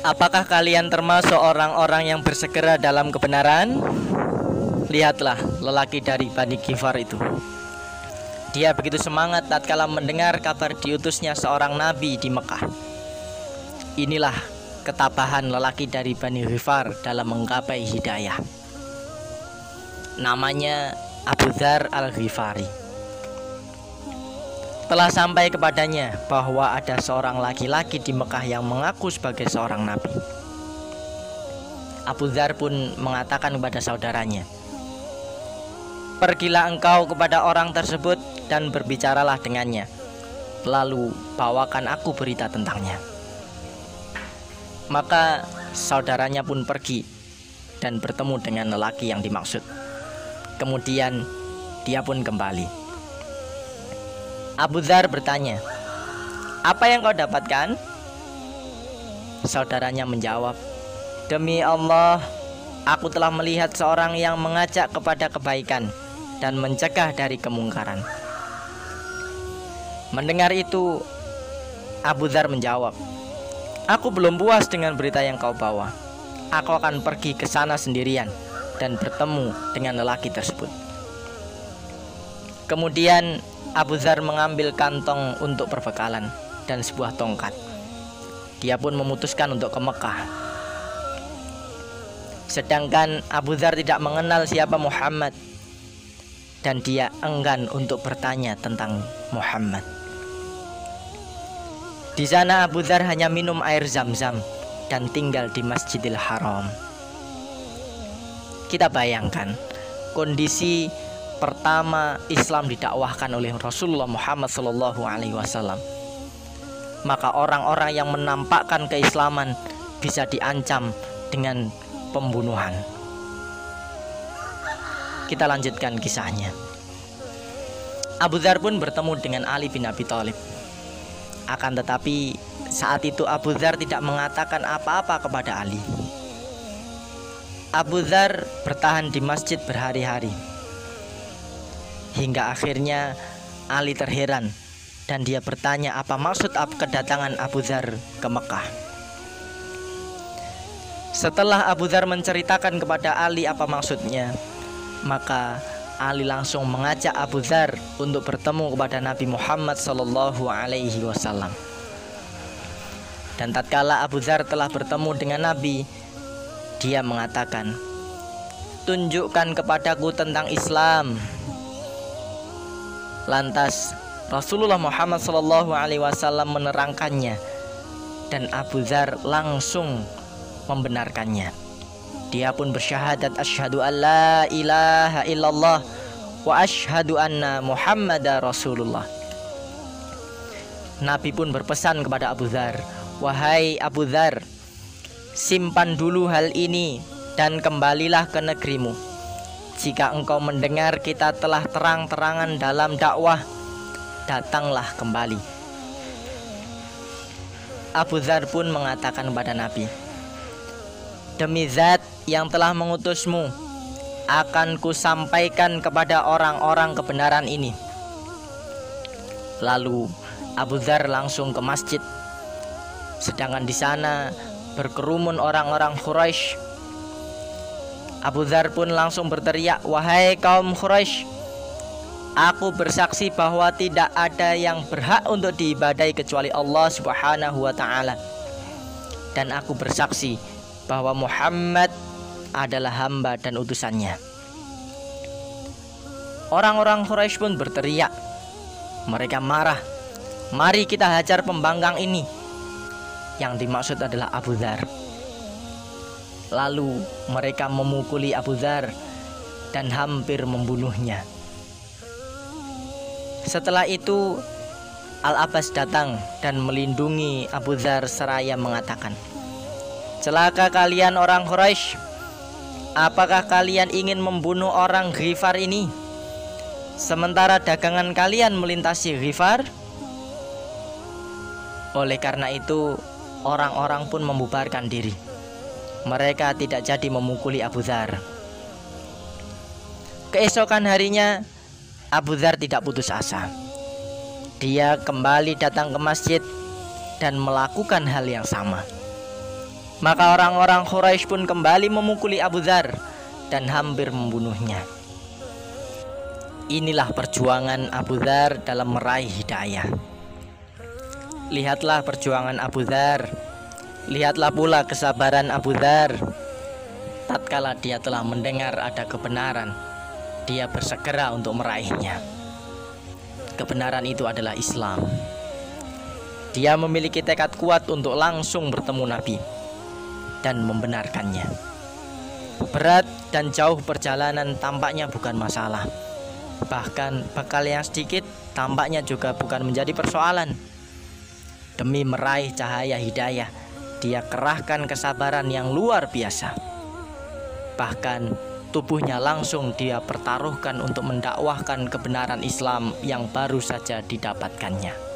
Apakah kalian termasuk orang-orang yang bersegera dalam kebenaran? Lihatlah lelaki dari Bani Kifar itu. Dia begitu semangat tatkala mendengar kabar diutusnya seorang nabi di Mekah. Inilah ketabahan lelaki dari Bani Ghifar dalam menggapai hidayah. Namanya Abu Dhar al-Ghifari. Telah sampai kepadanya bahwa ada seorang laki-laki di Mekah yang mengaku sebagai seorang nabi. Abu Dhar pun mengatakan kepada saudaranya, Pergilah engkau kepada orang tersebut dan berbicaralah dengannya. Lalu bawakan aku berita tentangnya. Maka saudaranya pun pergi dan bertemu dengan lelaki yang dimaksud. Kemudian dia pun kembali. Abu Dhar bertanya, "Apa yang kau dapatkan?" Saudaranya menjawab, "Demi Allah, aku telah melihat seorang yang mengajak kepada kebaikan dan mencegah dari kemungkaran." Mendengar itu, Abu Dhar menjawab, "Aku belum puas dengan berita yang kau bawa. Aku akan pergi ke sana sendirian dan bertemu dengan lelaki tersebut." Kemudian Abu Zar mengambil kantong untuk perbekalan dan sebuah tongkat. Dia pun memutuskan untuk ke Mekah. Sedangkan Abu Zar tidak mengenal siapa Muhammad dan dia enggan untuk bertanya tentang Muhammad. Di sana Abu Zar hanya minum air zam-zam dan tinggal di Masjidil Haram. Kita bayangkan kondisi pertama Islam didakwahkan oleh Rasulullah Muhammad Sallallahu Alaihi Wasallam maka orang-orang yang menampakkan keislaman bisa diancam dengan pembunuhan. Kita lanjutkan kisahnya. Abu Dhar pun bertemu dengan Ali bin Abi Thalib. Akan tetapi saat itu Abu Dhar tidak mengatakan apa-apa kepada Ali. Abu Dhar bertahan di masjid berhari-hari Hingga akhirnya Ali terheran dan dia bertanya apa maksud kedatangan Abu Dhar ke Mekah. Setelah Abu Dhar menceritakan kepada Ali apa maksudnya, maka Ali langsung mengajak Abu Dhar untuk bertemu kepada Nabi Muhammad Sallallahu Alaihi Wasallam. Dan tatkala Abu Dhar telah bertemu dengan Nabi, dia mengatakan, "Tunjukkan kepadaku tentang Islam." Lantas Rasulullah Muhammad Shallallahu Alaihi Wasallam menerangkannya dan Abu Dhar langsung membenarkannya. Dia pun bersyahadat asyhadu alla ilaha illallah wa asyhadu anna Muhammad Rasulullah. Nabi pun berpesan kepada Abu Dhar, "Wahai Abu Dhar, simpan dulu hal ini dan kembalilah ke negerimu." Jika engkau mendengar kita telah terang-terangan dalam dakwah, datanglah kembali. Abu Dhar pun mengatakan kepada Nabi, Demi zat yang telah mengutusmu, akan kusampaikan kepada orang-orang kebenaran ini. Lalu Abu Dhar langsung ke masjid. Sedangkan di sana berkerumun orang-orang Quraisy Abu Dhar pun langsung berteriak, "Wahai kaum Quraisy, aku bersaksi bahwa tidak ada yang berhak untuk diibadai kecuali Allah Subhanahu wa taala. Dan aku bersaksi bahwa Muhammad adalah hamba dan utusannya." Orang-orang Quraisy pun berteriak. Mereka marah. Mari kita hajar pembangkang ini. Yang dimaksud adalah Abu Dhar. Lalu mereka memukuli Abu Dhar dan hampir membunuhnya. Setelah itu Al-Abbas datang dan melindungi Abu Dhar seraya mengatakan Celaka kalian orang Quraisy Apakah kalian ingin membunuh orang Ghifar ini? Sementara dagangan kalian melintasi Ghifar Oleh karena itu orang-orang pun membubarkan diri mereka tidak jadi memukuli Abu Dhar. Keesokan harinya, Abu Dhar tidak putus asa. Dia kembali datang ke masjid dan melakukan hal yang sama. Maka orang-orang Quraisy pun kembali memukuli Abu Dhar dan hampir membunuhnya. Inilah perjuangan Abu Dhar dalam meraih hidayah. Lihatlah perjuangan Abu Dhar. Lihatlah pula kesabaran Abu Dhar. Tatkala dia telah mendengar ada kebenaran, dia bersegera untuk meraihnya. Kebenaran itu adalah Islam. Dia memiliki tekad kuat untuk langsung bertemu Nabi dan membenarkannya. Berat dan jauh perjalanan tampaknya bukan masalah. Bahkan bekal yang sedikit tampaknya juga bukan menjadi persoalan. Demi meraih cahaya hidayah, dia kerahkan kesabaran yang luar biasa. Bahkan tubuhnya langsung dia pertaruhkan untuk mendakwahkan kebenaran Islam yang baru saja didapatkannya.